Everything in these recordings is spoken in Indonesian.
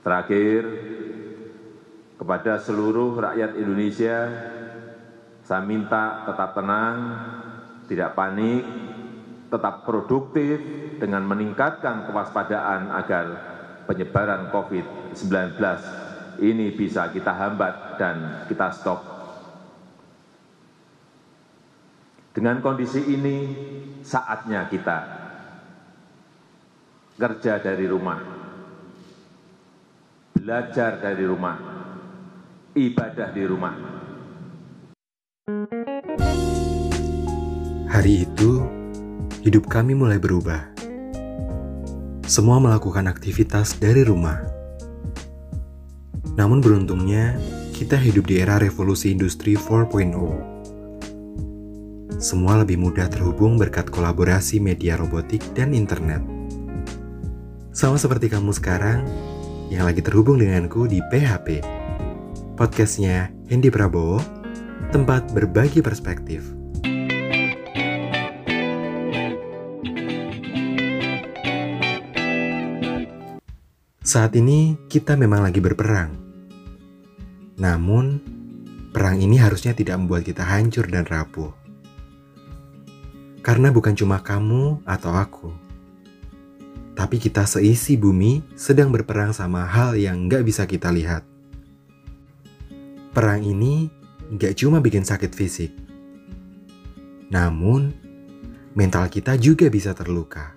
Terakhir, kepada seluruh rakyat Indonesia, saya minta tetap tenang, tidak panik, tetap produktif dengan meningkatkan kewaspadaan agar penyebaran COVID-19 ini bisa kita hambat dan kita stop. Dengan kondisi ini, saatnya kita kerja dari rumah, belajar dari rumah, ibadah di rumah. Hari itu, hidup kami mulai berubah. Semua melakukan aktivitas dari rumah. Namun beruntungnya, kita hidup di era revolusi industri 4.0. Semua lebih mudah terhubung berkat kolaborasi media robotik dan internet. Sama seperti kamu sekarang, yang lagi terhubung denganku di PHP. Podcastnya Hendy Prabowo, tempat berbagi perspektif. Saat ini kita memang lagi berperang. Namun, perang ini harusnya tidak membuat kita hancur dan rapuh. Karena bukan cuma kamu atau aku, tapi kita seisi bumi sedang berperang sama hal yang nggak bisa kita lihat. Perang ini nggak cuma bikin sakit fisik, namun mental kita juga bisa terluka.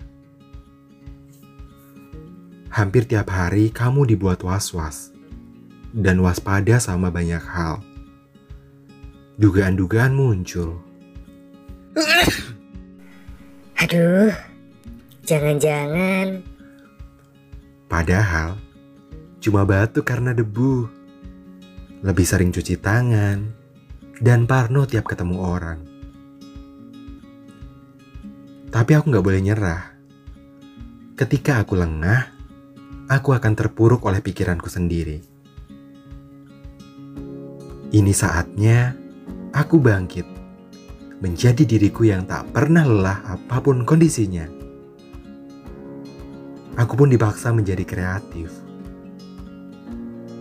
Hampir tiap hari kamu dibuat was-was dan waspada sama banyak hal. Dugaan-dugaan muncul. Aduh, jangan-jangan Padahal cuma batuk karena debu. Lebih sering cuci tangan dan parno tiap ketemu orang. Tapi aku nggak boleh nyerah. Ketika aku lengah, aku akan terpuruk oleh pikiranku sendiri. Ini saatnya aku bangkit, menjadi diriku yang tak pernah lelah apa pun kondisinya. Aku pun dipaksa menjadi kreatif.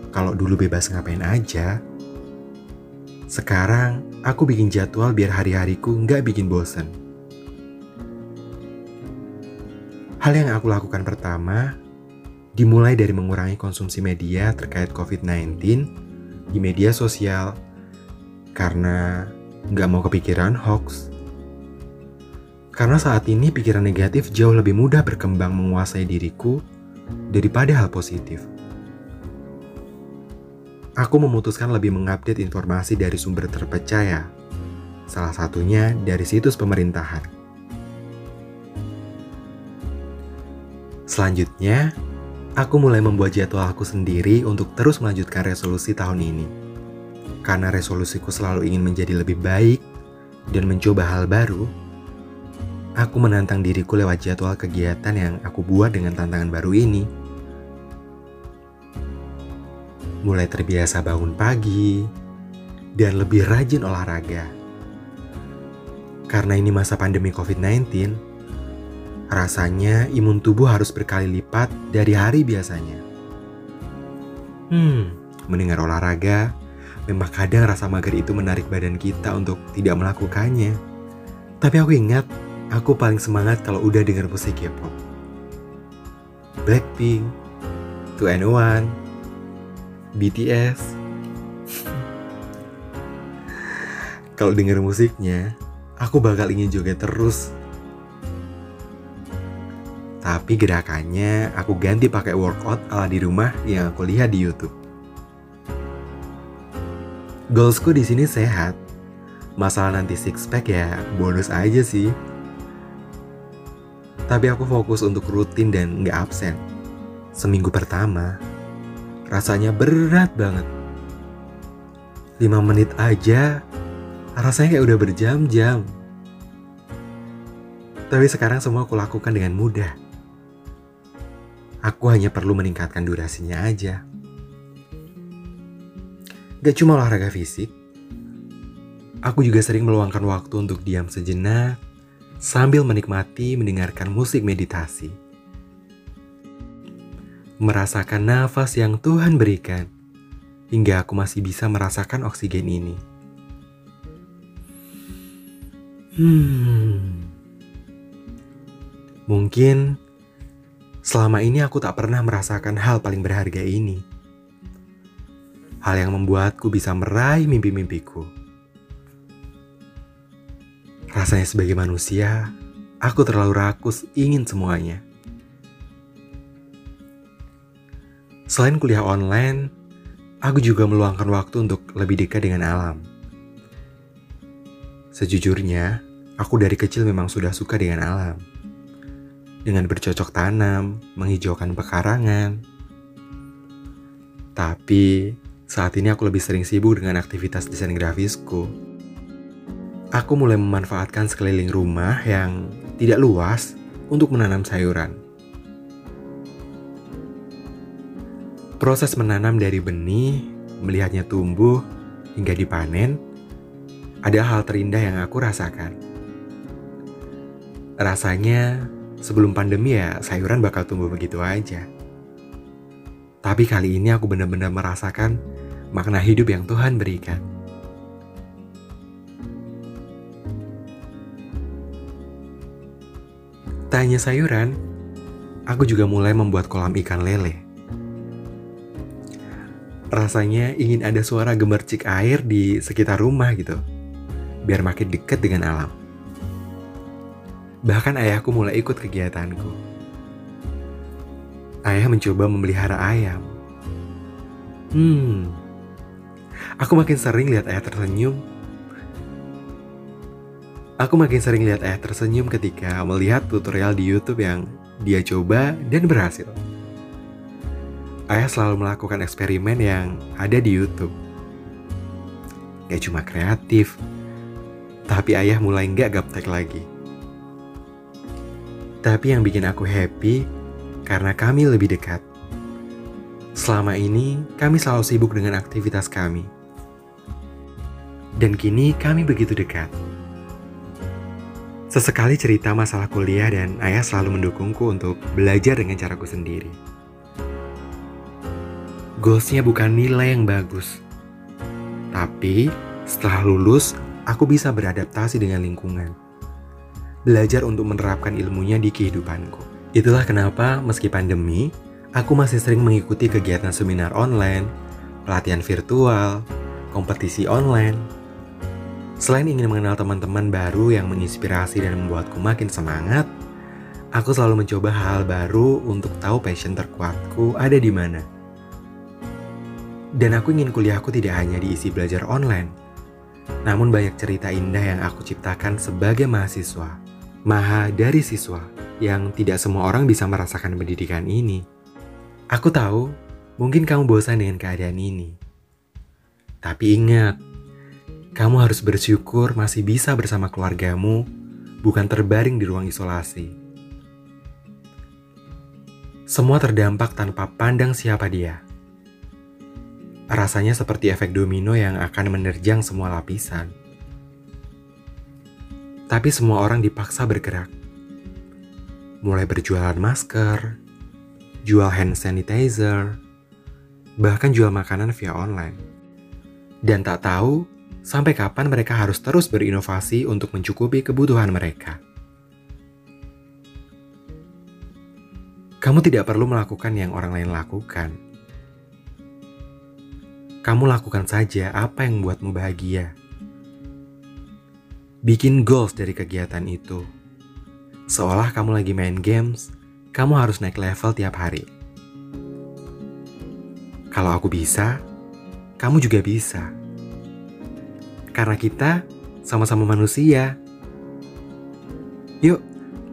Kalau dulu bebas ngapain aja, sekarang aku bikin jadwal biar hari-hariku nggak bikin bosen. Hal yang aku lakukan pertama dimulai dari mengurangi konsumsi media terkait COVID-19 di media sosial karena nggak mau kepikiran hoax. Karena saat ini pikiran negatif jauh lebih mudah berkembang menguasai diriku daripada hal positif. Aku memutuskan lebih mengupdate informasi dari sumber terpercaya, salah satunya dari situs pemerintahan. Selanjutnya, aku mulai membuat jadwal aku sendiri untuk terus melanjutkan resolusi tahun ini. Karena resolusiku selalu ingin menjadi lebih baik dan mencoba hal baru, aku menantang diriku lewat jadwal kegiatan yang aku buat dengan tantangan baru ini. Mulai terbiasa bangun pagi dan lebih rajin olahraga. Karena ini masa pandemi COVID-19, rasanya imun tubuh harus berkali lipat dari hari biasanya. Hmm, mendengar olahraga, memang kadang rasa mager itu menarik badan kita untuk tidak melakukannya. Tapi aku ingat, aku paling semangat kalau udah dengar musik K-pop. Blackpink, 2NE1, BTS. kalau denger musiknya, aku bakal ingin joget terus tapi gerakannya aku ganti pakai workout ala di rumah yang aku lihat di YouTube. Goalsku di sini sehat. Masalah nanti six pack ya bonus aja sih. Tapi aku fokus untuk rutin dan nggak absen. Seminggu pertama, rasanya berat banget. 5 menit aja, rasanya kayak udah berjam-jam. Tapi sekarang semua aku lakukan dengan mudah. Aku hanya perlu meningkatkan durasinya aja. Gak cuma olahraga fisik, aku juga sering meluangkan waktu untuk diam sejenak sambil menikmati mendengarkan musik meditasi. merasakan nafas yang Tuhan berikan, hingga aku masih bisa merasakan oksigen ini. Hmm, mungkin selama ini aku tak pernah merasakan hal paling berharga ini. Hal yang membuatku bisa meraih mimpi-mimpiku. Rasanya sebagai manusia, aku terlalu rakus ingin semuanya. Selain kuliah online, aku juga meluangkan waktu untuk lebih dekat dengan alam. Sejujurnya, aku dari kecil memang sudah suka dengan alam. Dengan bercocok tanam, menghijaukan pekarangan. Tapi, saat ini aku lebih sering sibuk dengan aktivitas desain grafisku. Aku mulai memanfaatkan sekeliling rumah yang tidak luas untuk menanam sayuran. Proses menanam dari benih, melihatnya tumbuh, hingga dipanen, ada hal terindah yang aku rasakan. Rasanya sebelum pandemi ya sayuran bakal tumbuh begitu aja. Tapi kali ini aku benar-benar merasakan makna hidup yang Tuhan berikan. Tanya sayuran, aku juga mulai membuat kolam ikan lele. Rasanya ingin ada suara gemercik air di sekitar rumah gitu. Biar makin dekat dengan alam. Bahkan ayahku mulai ikut kegiatanku. Ayah mencoba memelihara ayam. Hmm, aku makin sering lihat ayah tersenyum. Aku makin sering lihat ayah tersenyum ketika melihat tutorial di YouTube yang dia coba dan berhasil ayah selalu melakukan eksperimen yang ada di YouTube. Gak cuma kreatif, tapi ayah mulai gak gaptek lagi. Tapi yang bikin aku happy karena kami lebih dekat. Selama ini, kami selalu sibuk dengan aktivitas kami. Dan kini kami begitu dekat. Sesekali cerita masalah kuliah dan ayah selalu mendukungku untuk belajar dengan caraku sendiri. Goalsnya bukan nilai yang bagus. Tapi setelah lulus, aku bisa beradaptasi dengan lingkungan. Belajar untuk menerapkan ilmunya di kehidupanku. Itulah kenapa meski pandemi, aku masih sering mengikuti kegiatan seminar online, pelatihan virtual, kompetisi online. Selain ingin mengenal teman-teman baru yang menginspirasi dan membuatku makin semangat, aku selalu mencoba hal baru untuk tahu passion terkuatku ada di mana. Dan aku ingin kuliahku tidak hanya diisi belajar online, namun banyak cerita indah yang aku ciptakan sebagai mahasiswa. Maha dari siswa yang tidak semua orang bisa merasakan pendidikan ini. Aku tahu, mungkin kamu bosan dengan keadaan ini. Tapi ingat, kamu harus bersyukur masih bisa bersama keluargamu, bukan terbaring di ruang isolasi. Semua terdampak tanpa pandang siapa dia. Rasanya seperti efek domino yang akan menerjang semua lapisan. Tapi semua orang dipaksa bergerak. Mulai berjualan masker, jual hand sanitizer, bahkan jual makanan via online. Dan tak tahu sampai kapan mereka harus terus berinovasi untuk mencukupi kebutuhan mereka. Kamu tidak perlu melakukan yang orang lain lakukan kamu lakukan saja apa yang membuatmu bahagia. Bikin goals dari kegiatan itu. Seolah kamu lagi main games, kamu harus naik level tiap hari. Kalau aku bisa, kamu juga bisa. Karena kita sama-sama manusia. Yuk,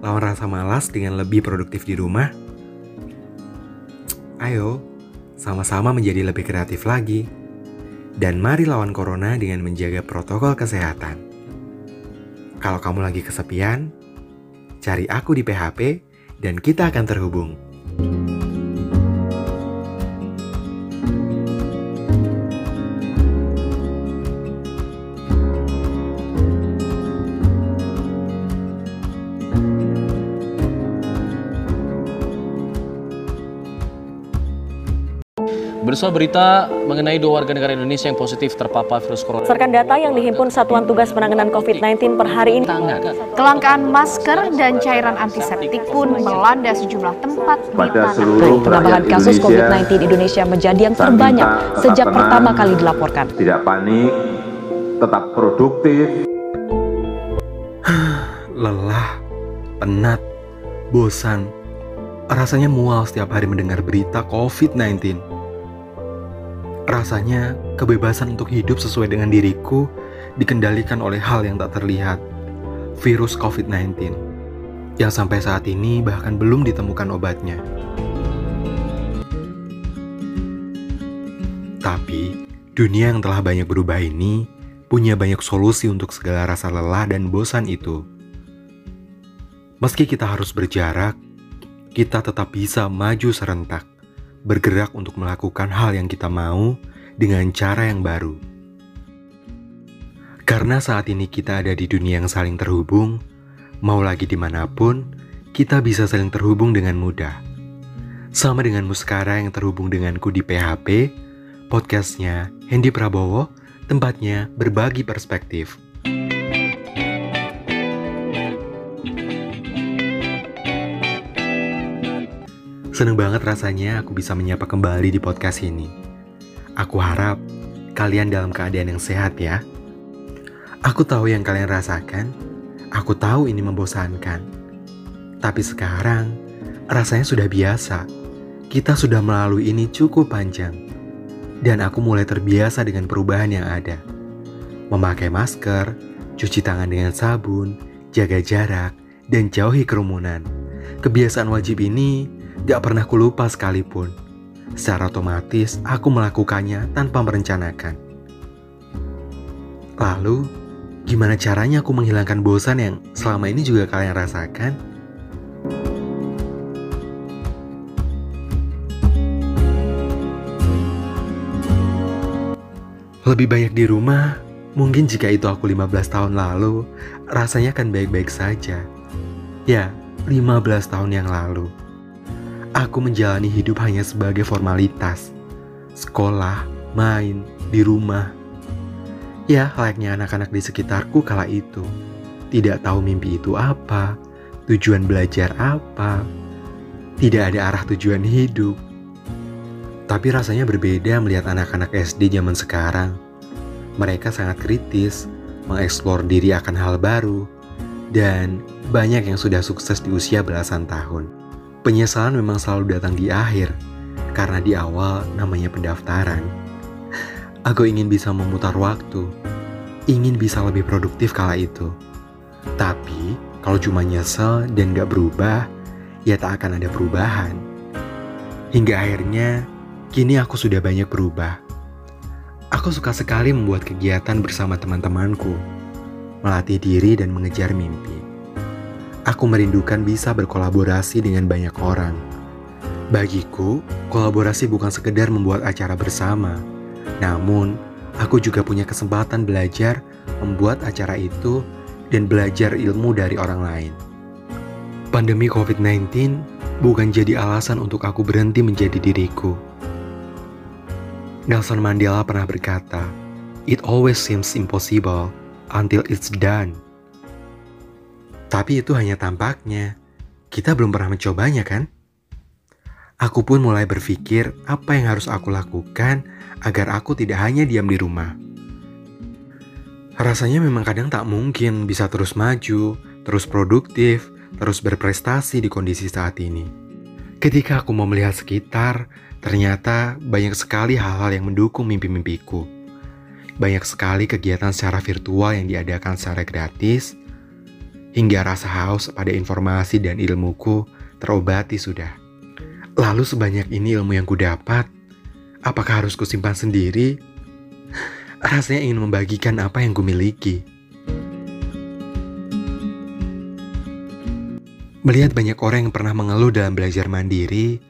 lawan rasa malas dengan lebih produktif di rumah. Ayo, sama-sama menjadi lebih kreatif lagi. Dan mari lawan corona dengan menjaga protokol kesehatan. Kalau kamu lagi kesepian, cari aku di PHP dan kita akan terhubung. Bersama berita mengenai dua warga negara Indonesia yang positif terpapar virus corona. Berdasarkan data yang dihimpun Satuan Tugas Penanganan COVID-19 per hari ini, Tangan. Kelangkaan masker dan cairan antiseptik pun melanda sejumlah tempat di Pada tanah seluruh air. penambahan kasus Indonesia, COVID-19 Indonesia menjadi yang terbanyak sejak tenang, pertama kali dilaporkan. Tidak panik, tetap produktif, Lelah, penat, bosan, rasanya mual setiap hari mendengar berita COVID-19. Rasanya kebebasan untuk hidup sesuai dengan diriku dikendalikan oleh hal yang tak terlihat, virus COVID-19, yang sampai saat ini bahkan belum ditemukan obatnya. Tapi, dunia yang telah banyak berubah ini punya banyak solusi untuk segala rasa lelah dan bosan itu. Meski kita harus berjarak, kita tetap bisa maju serentak, bergerak untuk melakukan hal yang kita mau dengan cara yang baru. Karena saat ini kita ada di dunia yang saling terhubung, mau lagi di mana pun, kita bisa saling terhubung dengan mudah. Sama denganmu sekarang yang terhubung denganku di PHP, podcastnya Hendy Prabowo, tempatnya berbagi perspektif. Seneng banget rasanya aku bisa menyapa kembali di podcast ini. Aku harap kalian dalam keadaan yang sehat ya. Aku tahu yang kalian rasakan, aku tahu ini membosankan. Tapi sekarang rasanya sudah biasa. Kita sudah melalui ini cukup panjang. Dan aku mulai terbiasa dengan perubahan yang ada. Memakai masker, cuci tangan dengan sabun, jaga jarak, dan jauhi kerumunan. Kebiasaan wajib ini gak pernah kulupa sekalipun. Secara otomatis, aku melakukannya tanpa merencanakan. Lalu, gimana caranya aku menghilangkan bosan yang selama ini juga kalian rasakan? Lebih banyak di rumah, mungkin jika itu aku 15 tahun lalu, rasanya kan baik-baik saja. Ya, 15 tahun yang lalu. Aku menjalani hidup hanya sebagai formalitas. Sekolah, main, di rumah. Ya, layaknya anak-anak di sekitarku kala itu. Tidak tahu mimpi itu apa, tujuan belajar apa. Tidak ada arah tujuan hidup. Tapi rasanya berbeda melihat anak-anak SD zaman sekarang. Mereka sangat kritis, mengeksplor diri akan hal baru, dan banyak yang sudah sukses di usia belasan tahun. Penyesalan memang selalu datang di akhir, karena di awal namanya pendaftaran. Aku ingin bisa memutar waktu, ingin bisa lebih produktif kala itu. Tapi, kalau cuma nyesel dan gak berubah, ya tak akan ada perubahan. Hingga akhirnya, kini aku sudah banyak berubah. Aku suka sekali membuat kegiatan bersama teman-temanku, melatih diri dan mengejar mimpi. Aku merindukan bisa berkolaborasi dengan banyak orang. Bagiku, kolaborasi bukan sekedar membuat acara bersama, namun aku juga punya kesempatan belajar membuat acara itu dan belajar ilmu dari orang lain. Pandemi COVID-19 bukan jadi alasan untuk aku berhenti menjadi diriku. Nelson Mandela pernah berkata, "It always seems impossible until it's done." Tapi itu hanya tampaknya. Kita belum pernah mencobanya, kan? Aku pun mulai berpikir apa yang harus aku lakukan agar aku tidak hanya diam di rumah. Rasanya memang kadang tak mungkin bisa terus maju, terus produktif, terus berprestasi di kondisi saat ini. Ketika aku mau melihat sekitar, ternyata banyak sekali hal-hal yang mendukung mimpi-mimpiku. Banyak sekali kegiatan secara virtual yang diadakan secara gratis, hingga rasa haus pada informasi dan ilmuku terobati sudah. Lalu sebanyak ini ilmu yang kudapat, apakah harus kusimpan sendiri? Rasanya ingin membagikan apa yang kumiliki. Melihat banyak orang yang pernah mengeluh dalam belajar mandiri,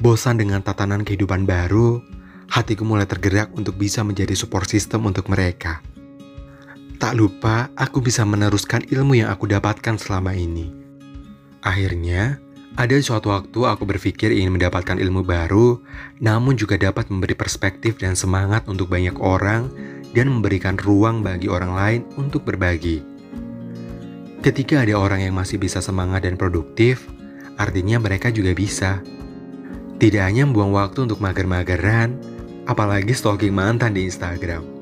bosan dengan tatanan kehidupan baru, hatiku mulai tergerak untuk bisa menjadi support system untuk mereka. Tak lupa, aku bisa meneruskan ilmu yang aku dapatkan selama ini. Akhirnya, Ada suatu waktu aku berpikir ingin mendapatkan ilmu baru, namun juga dapat memberi perspektif dan semangat untuk banyak orang dan memberikan ruang bagi orang lain untuk berbagi. Ketika ada orang yang masih bisa semangat dan produktif, artinya mereka juga bisa. Tidak hanya membuang waktu untuk mager-mageran, apalagi stalking mantan di Instagram.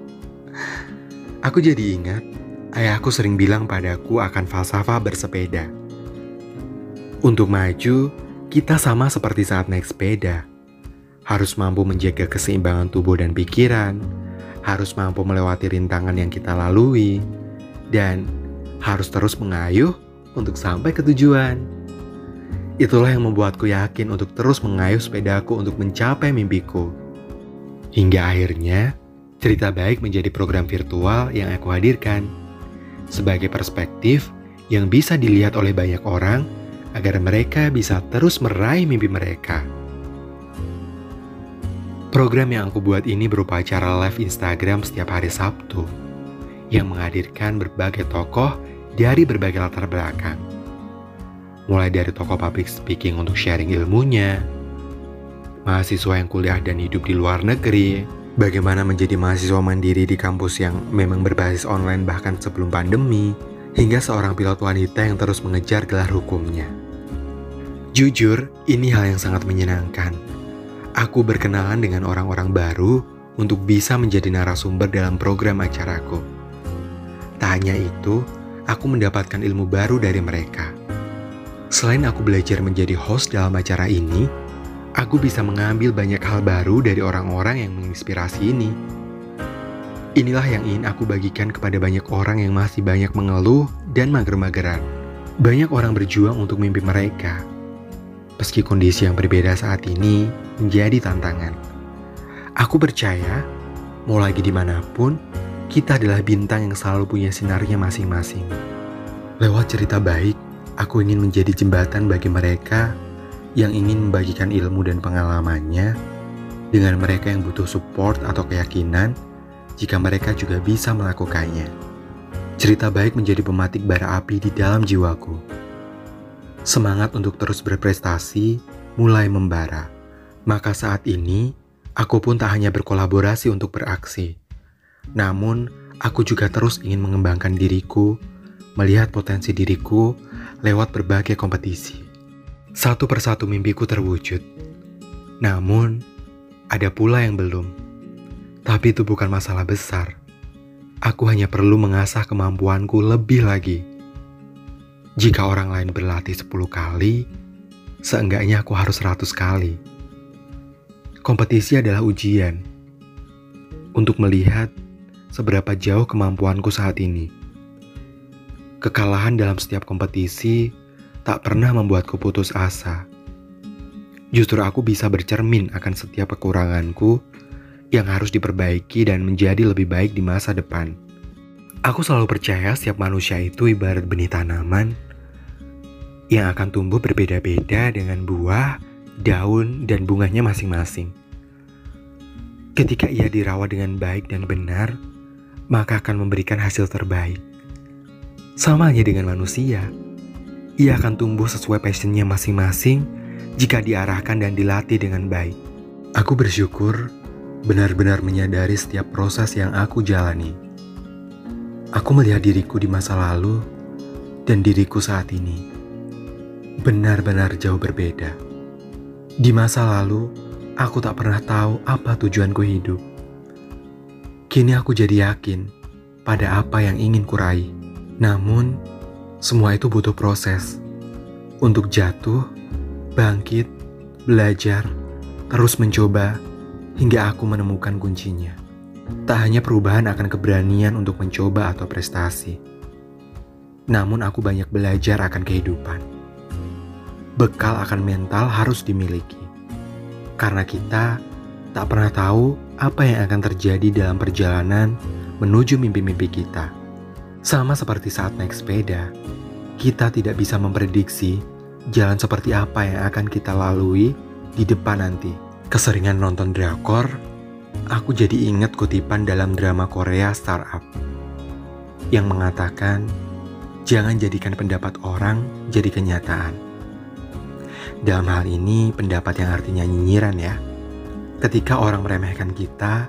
Aku jadi ingat, ayahku sering bilang padaku akan falsafah bersepeda. Untuk maju, kita sama seperti saat naik sepeda. Harus mampu menjaga keseimbangan tubuh dan pikiran, harus mampu melewati rintangan yang kita lalui, dan harus terus mengayuh untuk sampai ke tujuan. Itulah yang membuatku yakin untuk terus mengayuh sepedaku untuk mencapai mimpiku. Hingga akhirnya, cerita baik menjadi program virtual yang aku hadirkan sebagai perspektif yang bisa dilihat oleh banyak orang agar mereka bisa terus meraih mimpi mereka. Program yang aku buat ini berupa acara live Instagram setiap hari Sabtu yang menghadirkan berbagai tokoh dari berbagai latar belakang. Mulai dari tokoh public speaking untuk sharing ilmunya, mahasiswa yang kuliah dan hidup di luar negeri, bagaimana menjadi mahasiswa mandiri di kampus yang memang berbasis online bahkan sebelum pandemi, hingga seorang pilot wanita yang terus mengejar gelar hukumnya. Jujur, ini hal yang sangat menyenangkan. Aku berkenalan dengan orang-orang baru untuk bisa menjadi narasumber dalam program acaraku. Tak hanya itu, aku mendapatkan ilmu baru dari mereka. Selain aku belajar menjadi host dalam acara ini, aku bisa mengambil banyak hal baru dari orang-orang yang menginspirasi ini. Inilah yang ingin aku bagikan kepada banyak orang yang masih banyak mengeluh dan mager-mageran. Banyak orang berjuang untuk mimpi mereka, Meski kondisi yang berbeda saat ini menjadi tantangan. Aku percaya, mau lagi di mana pun, kita adalah bintang yang selalu punya sinarnya masing-masing. Lewat cerita baik, aku ingin menjadi jembatan bagi mereka yang ingin membagikan ilmu dan pengalamannya dengan mereka yang butuh support atau keyakinan jika mereka juga bisa melakukannya. Cerita baik menjadi pematik bara api di dalam jiwaku semangat untuk terus berprestasi mulai membara. Maka saat ini, aku pun tak hanya berkolaborasi untuk beraksi, namun aku juga terus ingin mengembangkan diriku, melihat potensi diriku lewat berbagai kompetisi. Satu persatu mimpiku terwujud, namun ada pula yang belum. Tapi itu bukan masalah besar. Aku hanya perlu mengasah kemampuanku lebih lagi. Jika orang lain berlatih 10 kali, seenggaknya aku harus 100 kali. Kompetisi adalah ujian untuk melihat seberapa jauh kemampuanku saat ini. Kekalahan dalam setiap kompetisi tak pernah membuatku putus asa. Justru aku bisa bercermin akan setiap kekuranganku yang harus diperbaiki dan menjadi lebih baik di masa depan. Aku selalu percaya setiap manusia itu ibarat benih tanaman yang akan tumbuh berbeda-beda dengan buah, daun, dan bunganya masing-masing. Ketika ia dirawat dengan baik dan benar, maka akan memberikan hasil terbaik. Sama halnya dengan manusia, ia akan tumbuh sesuai passionnya masing-masing jika diarahkan dan dilatih dengan baik. Aku bersyukur benar-benar menyadari setiap proses yang aku jalani. Aku melihat diriku di masa lalu dan diriku saat ini benar-benar jauh berbeda. Di masa lalu, aku tak pernah tahu apa tujuanku hidup. Kini aku jadi yakin pada apa yang ingin kuraih. Namun, semua itu butuh proses. Untuk jatuh, bangkit, belajar, terus mencoba, hingga aku menemukan kuncinya. Tak hanya perubahan akan keberanian untuk mencoba atau prestasi, namun aku banyak belajar akan kehidupan bekal akan mental harus dimiliki. Karena kita tak pernah tahu apa yang akan terjadi dalam perjalanan menuju mimpi-mimpi kita. Sama seperti saat naik sepeda, kita tidak bisa memprediksi jalan seperti apa yang akan kita lalui di depan nanti. Keseringan nonton drakor, aku jadi ingat kutipan dalam drama Korea Startup yang mengatakan, jangan jadikan pendapat orang jadi kenyataan Dalam hal ini, pendapat yang artinya nyinyiran ya. Ketika orang meremehkan kita,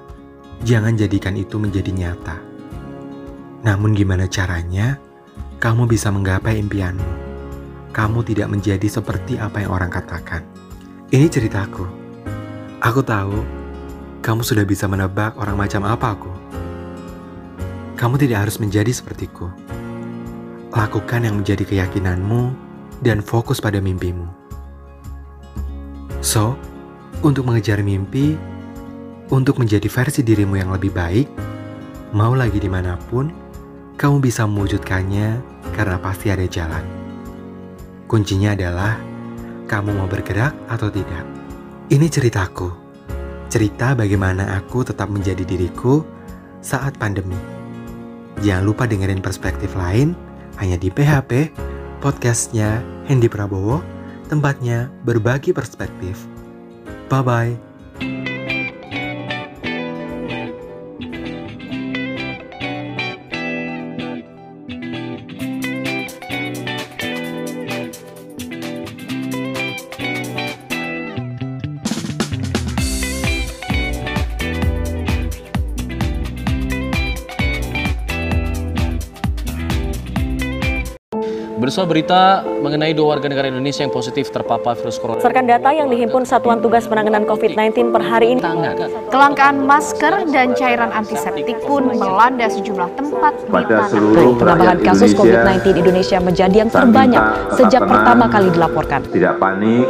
jangan jadikan itu menjadi nyata. Namun gimana caranya kamu bisa menggapai impianmu? Kamu tidak menjadi seperti apa yang orang katakan. Ini ceritaku. Aku tahu kamu sudah bisa menebak orang macam apa aku. Kamu tidak harus menjadi sepertiku. Lakukan yang menjadi keyakinanmu dan fokus pada mimpimu. So, untuk mengejar mimpi, untuk menjadi versi dirimu yang lebih baik, mau lagi di mana pun, kamu bisa mewujudkannya karena pasti ada jalan. Kuncinya adalah kamu mau bergerak atau tidak. Ini ceritaku. Cerita bagaimana aku tetap menjadi diriku saat pandemi. Jangan lupa dengerin perspektif lain hanya di PHP, podcastnya Hendy Prabowo, tempatnya berbagi perspektif. Bye-bye. Berita mengenai dua warga negara Indonesia yang positif terpapar virus corona. Berdasarkan data yang dihimpun Satuan Tugas Penanganan COVID-19 per hari ini, Tangan. Kelangkaan masker dan cairan antiseptik pun melanda sejumlah tempat di Pada seluruh air. penambahan kasus Indonesia, COVID-19 di Indonesia menjadi yang terbanyak sejak tenang, pertama kali dilaporkan. Tidak panik,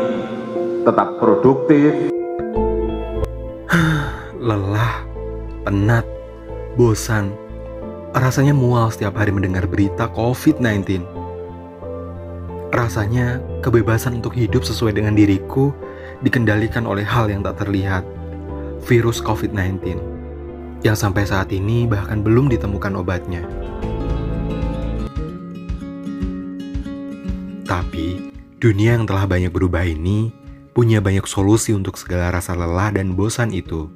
tetap produktif, lelah, penat, bosan. Rasanya mual setiap hari mendengar berita COVID-19. Rasanya kebebasan untuk hidup sesuai dengan diriku dikendalikan oleh hal yang tak terlihat. Virus COVID-19 yang sampai saat ini bahkan belum ditemukan obatnya. Tapi, dunia yang telah banyak berubah ini punya banyak solusi untuk segala rasa lelah dan bosan itu.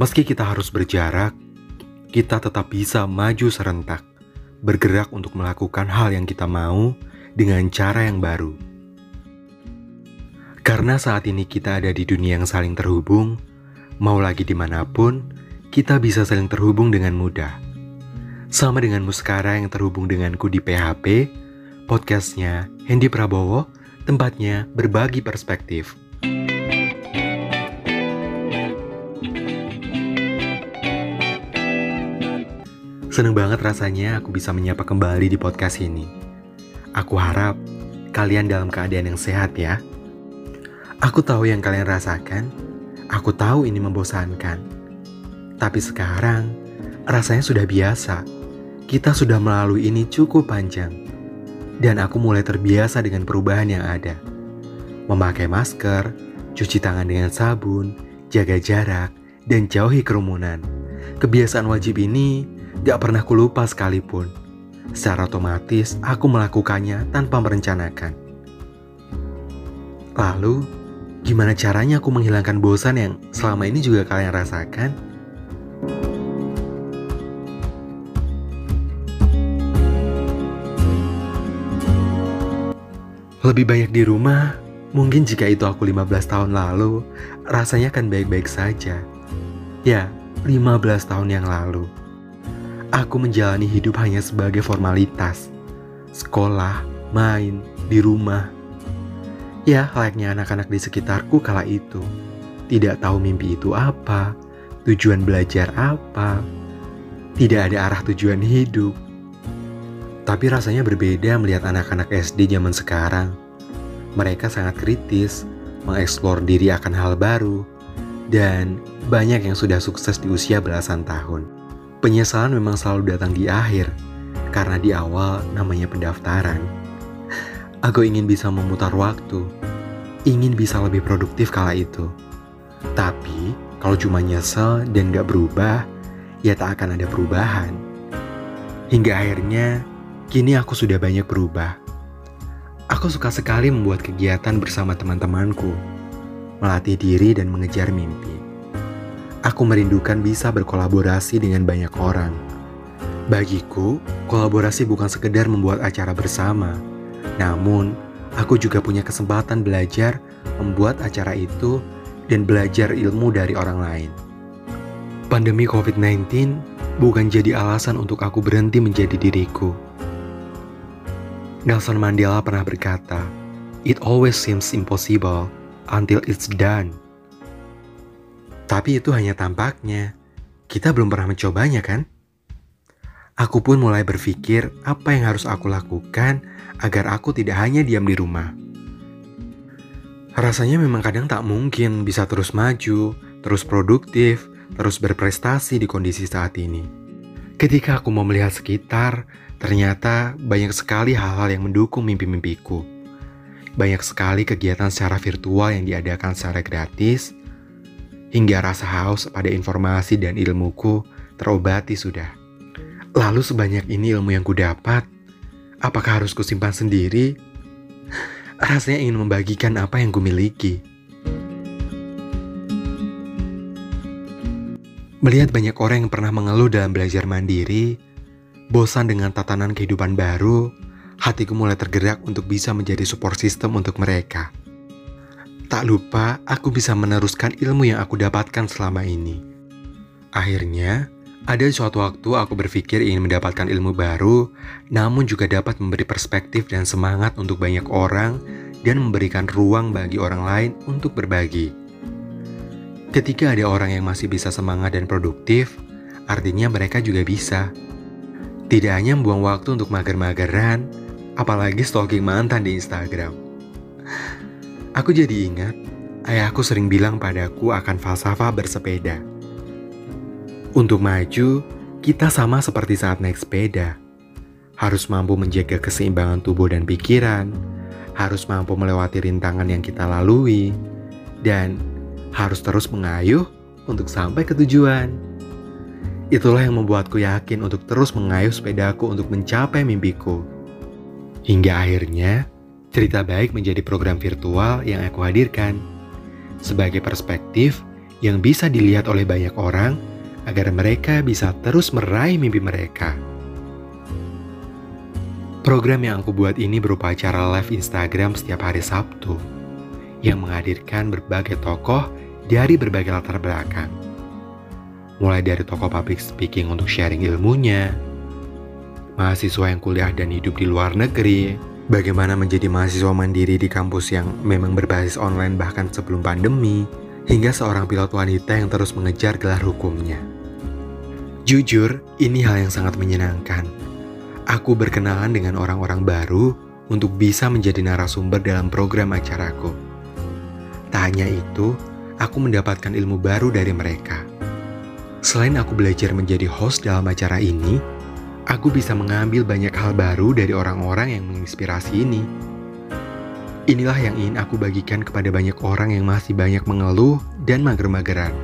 Meski kita harus berjarak, kita tetap bisa maju serentak, bergerak untuk melakukan hal yang kita mau dengan cara yang baru. Karena saat ini kita ada di dunia yang saling terhubung, mau lagi di mana pun, kita bisa saling terhubung dengan mudah. Sama denganmu sekarang yang terhubung denganku di PHP, podcastnya Hendy Prabowo, tempatnya berbagi perspektif. Seneng banget rasanya aku bisa menyapa kembali di podcast ini. Aku harap kalian dalam keadaan yang sehat ya. Aku tahu yang kalian rasakan, aku tahu ini membosankan. Tapi sekarang rasanya sudah biasa. Kita sudah melalui ini cukup panjang. Dan aku mulai terbiasa dengan perubahan yang ada. Memakai masker, cuci tangan dengan sabun, jaga jarak, dan jauhi kerumunan. Kebiasaan wajib ini gak pernah kulupa sekalipun. Secara otomatis aku melakukannya tanpa merencanakan. Lalu, gimana caranya aku menghilangkan bosan yang selama ini juga kalian rasakan? Lebih banyak di rumah, mungkin jika itu aku 15 tahun lalu, rasanya akan baik-baik saja. Ya, 15 tahun yang lalu. Aku menjalani hidup hanya sebagai formalitas. Sekolah, main, di rumah. Ya, layaknya anak-anak di sekitarku kala itu. Tidak tahu mimpi itu apa, tujuan belajar apa. Tidak ada arah tujuan hidup. Tapi rasanya berbeda melihat anak-anak SD zaman sekarang. Mereka sangat kritis, mengeksplor diri akan hal baru, dan banyak yang sudah sukses di usia belasan tahun. Penyesalan memang selalu datang di akhir, karena di awal namanya pendaftaran. Aku ingin bisa memutar waktu, ingin bisa lebih produktif kala itu. Tapi, kalau cuma nyesel dan gak berubah, ya tak akan ada perubahan. Hingga akhirnya, kini aku sudah banyak berubah. Aku suka sekali membuat kegiatan bersama teman-temanku, melatih diri dan mengejar mimpi. Aku merindukan bisa berkolaborasi dengan banyak orang. Bagiku, kolaborasi bukan sekedar membuat acara bersama, namun aku juga punya kesempatan belajar membuat acara itu dan belajar ilmu dari orang lain. Pandemi COVID-19 bukan jadi alasan untuk aku berhenti menjadi diriku. Nelson Mandela pernah berkata, "It always seems impossible until it's done." Tapi itu hanya tampaknya. Kita belum pernah mencobanya, kan? Aku pun mulai berpikir apa yang harus aku lakukan agar aku tidak hanya diam di rumah. Rasanya memang kadang tak mungkin bisa terus maju, terus produktif, terus berprestasi di kondisi saat ini. Ketika aku mau melihat sekitar, ternyata banyak sekali hal-hal yang mendukung mimpi-mimpiku. Banyak sekali kegiatan secara virtual yang diadakan secara gratis, hingga rasa haus pada informasi dan ilmuku terobati sudah. Lalu sebanyak ini ilmu yang kudapat, apakah harus kusimpan sendiri? Rasanya ingin membagikan apa yang kumiliki. Melihat banyak orang yang pernah mengeluh dalam belajar mandiri, bosan dengan tatanan kehidupan baru, hatiku mulai tergerak untuk bisa menjadi support system untuk mereka. Tak lupa, aku bisa meneruskan ilmu yang aku dapatkan selama ini. Akhirnya, ada suatu waktu aku berpikir ingin mendapatkan ilmu baru, namun juga dapat memberi perspektif dan semangat untuk banyak orang dan memberikan ruang bagi orang lain untuk berbagi. Ketika ada orang yang masih bisa semangat dan produktif, artinya mereka juga bisa. Tidak hanya membuang waktu untuk mager-mageran, apalagi stalking mantan di Instagram. Aku jadi ingat, ayahku sering bilang padaku akan falsafah bersepeda. Untuk maju, kita sama seperti saat naik sepeda. Harus mampu menjaga keseimbangan tubuh dan pikiran, harus mampu melewati rintangan yang kita lalui, dan harus terus mengayuh untuk sampai ke tujuan. Itulah yang membuatku yakin untuk terus mengayuh sepedaku untuk mencapai mimpiku. Hingga akhirnya, cerita baik menjadi program virtual yang aku hadirkan sebagai perspektif yang bisa dilihat oleh banyak orang agar mereka bisa terus meraih mimpi mereka. Program yang aku buat ini berupa acara live Instagram setiap hari Sabtu yang menghadirkan berbagai tokoh dari berbagai latar belakang. Mulai dari tokoh public speaking untuk sharing ilmunya, mahasiswa yang kuliah dan hidup di luar negeri, bagaimana menjadi mahasiswa mandiri di kampus yang memang berbasis online bahkan sebelum pandemi, hingga seorang pilot wanita yang terus mengejar gelar hukumnya. Jujur, ini hal yang sangat menyenangkan. Aku berkenalan dengan orang-orang baru untuk bisa menjadi narasumber dalam program acaraku. Tak hanya itu, aku mendapatkan ilmu baru dari mereka. Selain aku belajar menjadi host dalam acara ini, aku bisa mengambil banyak hal baru dari orang-orang yang menginspirasi ini. Inilah yang ingin aku bagikan kepada banyak orang yang masih banyak mengeluh dan mager-mageran.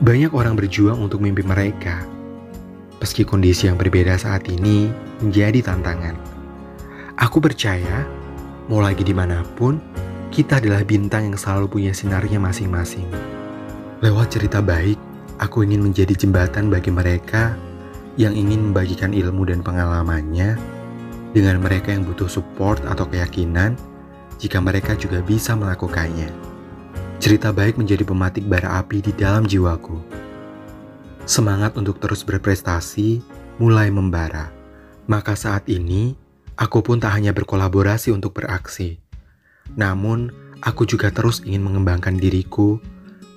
Banyak orang berjuang untuk mimpi mereka. Meski kondisi yang berbeda saat ini menjadi tantangan. Aku percaya, mau lagi di mana pun, kita adalah bintang yang selalu punya sinarnya masing-masing. Lewat cerita baik, aku ingin menjadi jembatan bagi mereka yang ingin membagikan ilmu dan pengalamannya dengan mereka yang butuh support atau keyakinan jika mereka juga bisa melakukannya. Cerita baik menjadi pematik bara api di dalam jiwaku. Semangat untuk terus berprestasi mulai membara. Maka saat ini, aku pun tak hanya berkolaborasi untuk beraksi, namun, aku juga terus ingin mengembangkan diriku,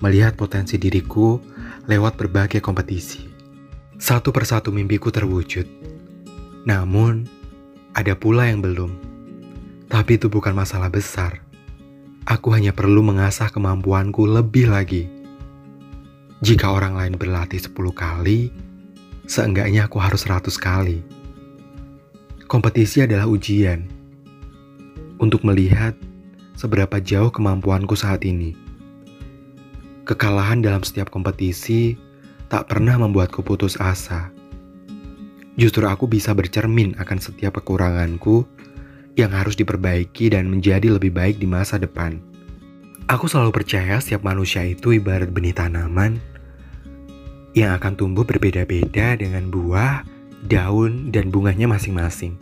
melihat potensi diriku lewat berbagai kompetisi. Satu persatu mimpiku terwujud. Namun, ada pula yang belum. Tapi itu bukan masalah besar. Aku hanya perlu mengasah kemampuanku lebih lagi. Jika orang lain berlatih 10 kali, seenggaknya aku harus 100 kali. Kompetisi adalah ujian untuk melihat seberapa jauh kemampuanku saat ini. Kekalahan dalam setiap kompetisi tak pernah membuatku putus asa. Justru aku bisa bercermin akan setiap kekuranganku yang harus diperbaiki dan menjadi lebih baik di masa depan. Aku selalu percaya setiap manusia itu ibarat benih tanaman yang akan tumbuh berbeda-beda dengan buah, daun, dan bunganya masing-masing.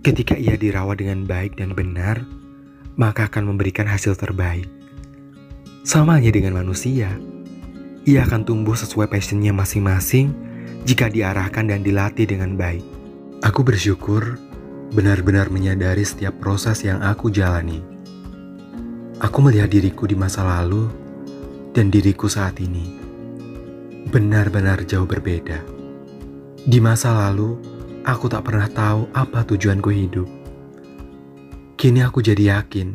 Ketika ia dirawat dengan baik dan benar, maka akan memberikan hasil terbaik. Sama halnya dengan manusia, ia akan tumbuh sesuai passionnya masing-masing jika diarahkan dan dilatih dengan baik. Aku bersyukur benar-benar menyadari setiap proses yang aku jalani. Aku melihat diriku di masa lalu dan diriku saat ini benar-benar jauh berbeda. Di masa lalu, aku tak pernah tahu apa tujuanku hidup. Kini aku jadi yakin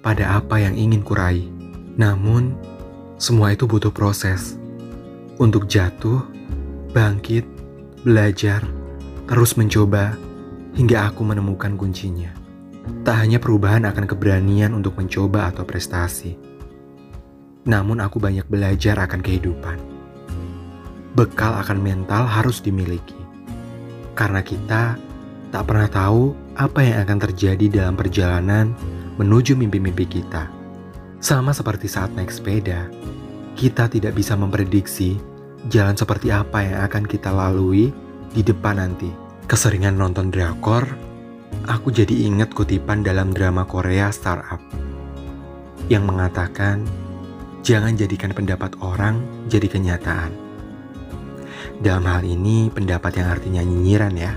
pada apa yang ingin kurai. Namun, semua itu butuh proses. Untuk jatuh, bangkit, belajar, terus mencoba, hingga aku menemukan kuncinya. Tak hanya perubahan akan keberanian untuk mencoba atau prestasi. Namun aku banyak belajar akan kehidupan. Bekal akan mental harus dimiliki karena kita tak pernah tahu apa yang akan terjadi dalam perjalanan menuju mimpi-mimpi kita. Sama seperti saat naik sepeda, kita tidak bisa memprediksi jalan seperti apa yang akan kita lalui di depan nanti. Keseringan nonton drakor, aku jadi ingat kutipan dalam drama Korea Startup yang mengatakan, jangan jadikan pendapat orang jadi kenyataan. Dalam hal ini, pendapat yang artinya nyinyiran ya.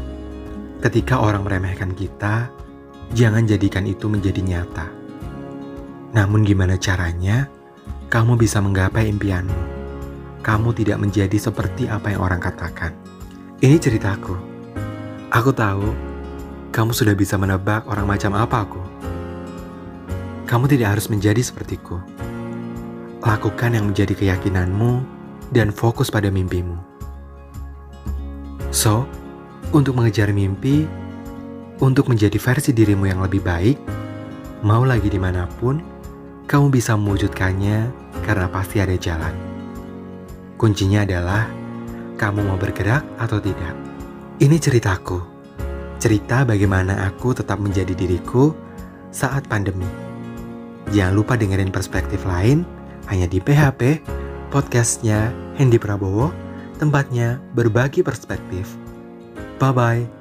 Ketika orang meremehkan kita, jangan jadikan itu menjadi nyata. Namun gimana caranya kamu bisa menggapai impianmu? Kamu tidak menjadi seperti apa yang orang katakan. Ini ceritaku. Aku tahu kamu sudah bisa menebak orang macam apa aku. Kamu tidak harus menjadi sepertiku. Lakukan yang menjadi keyakinanmu dan fokus pada mimpimu. So, untuk mengejar mimpi, untuk menjadi versi dirimu yang lebih baik, mau lagi di mana pun, kamu bisa mewujudkannya karena pasti ada jalan. Kuncinya adalah kamu mau bergerak atau tidak. Ini ceritaku, cerita bagaimana aku tetap menjadi diriku saat pandemi. Jangan lupa dengerin perspektif lain hanya di PHP, podcastnya Hendy Prabowo, tempatnya berbagi perspektif. Bye-bye.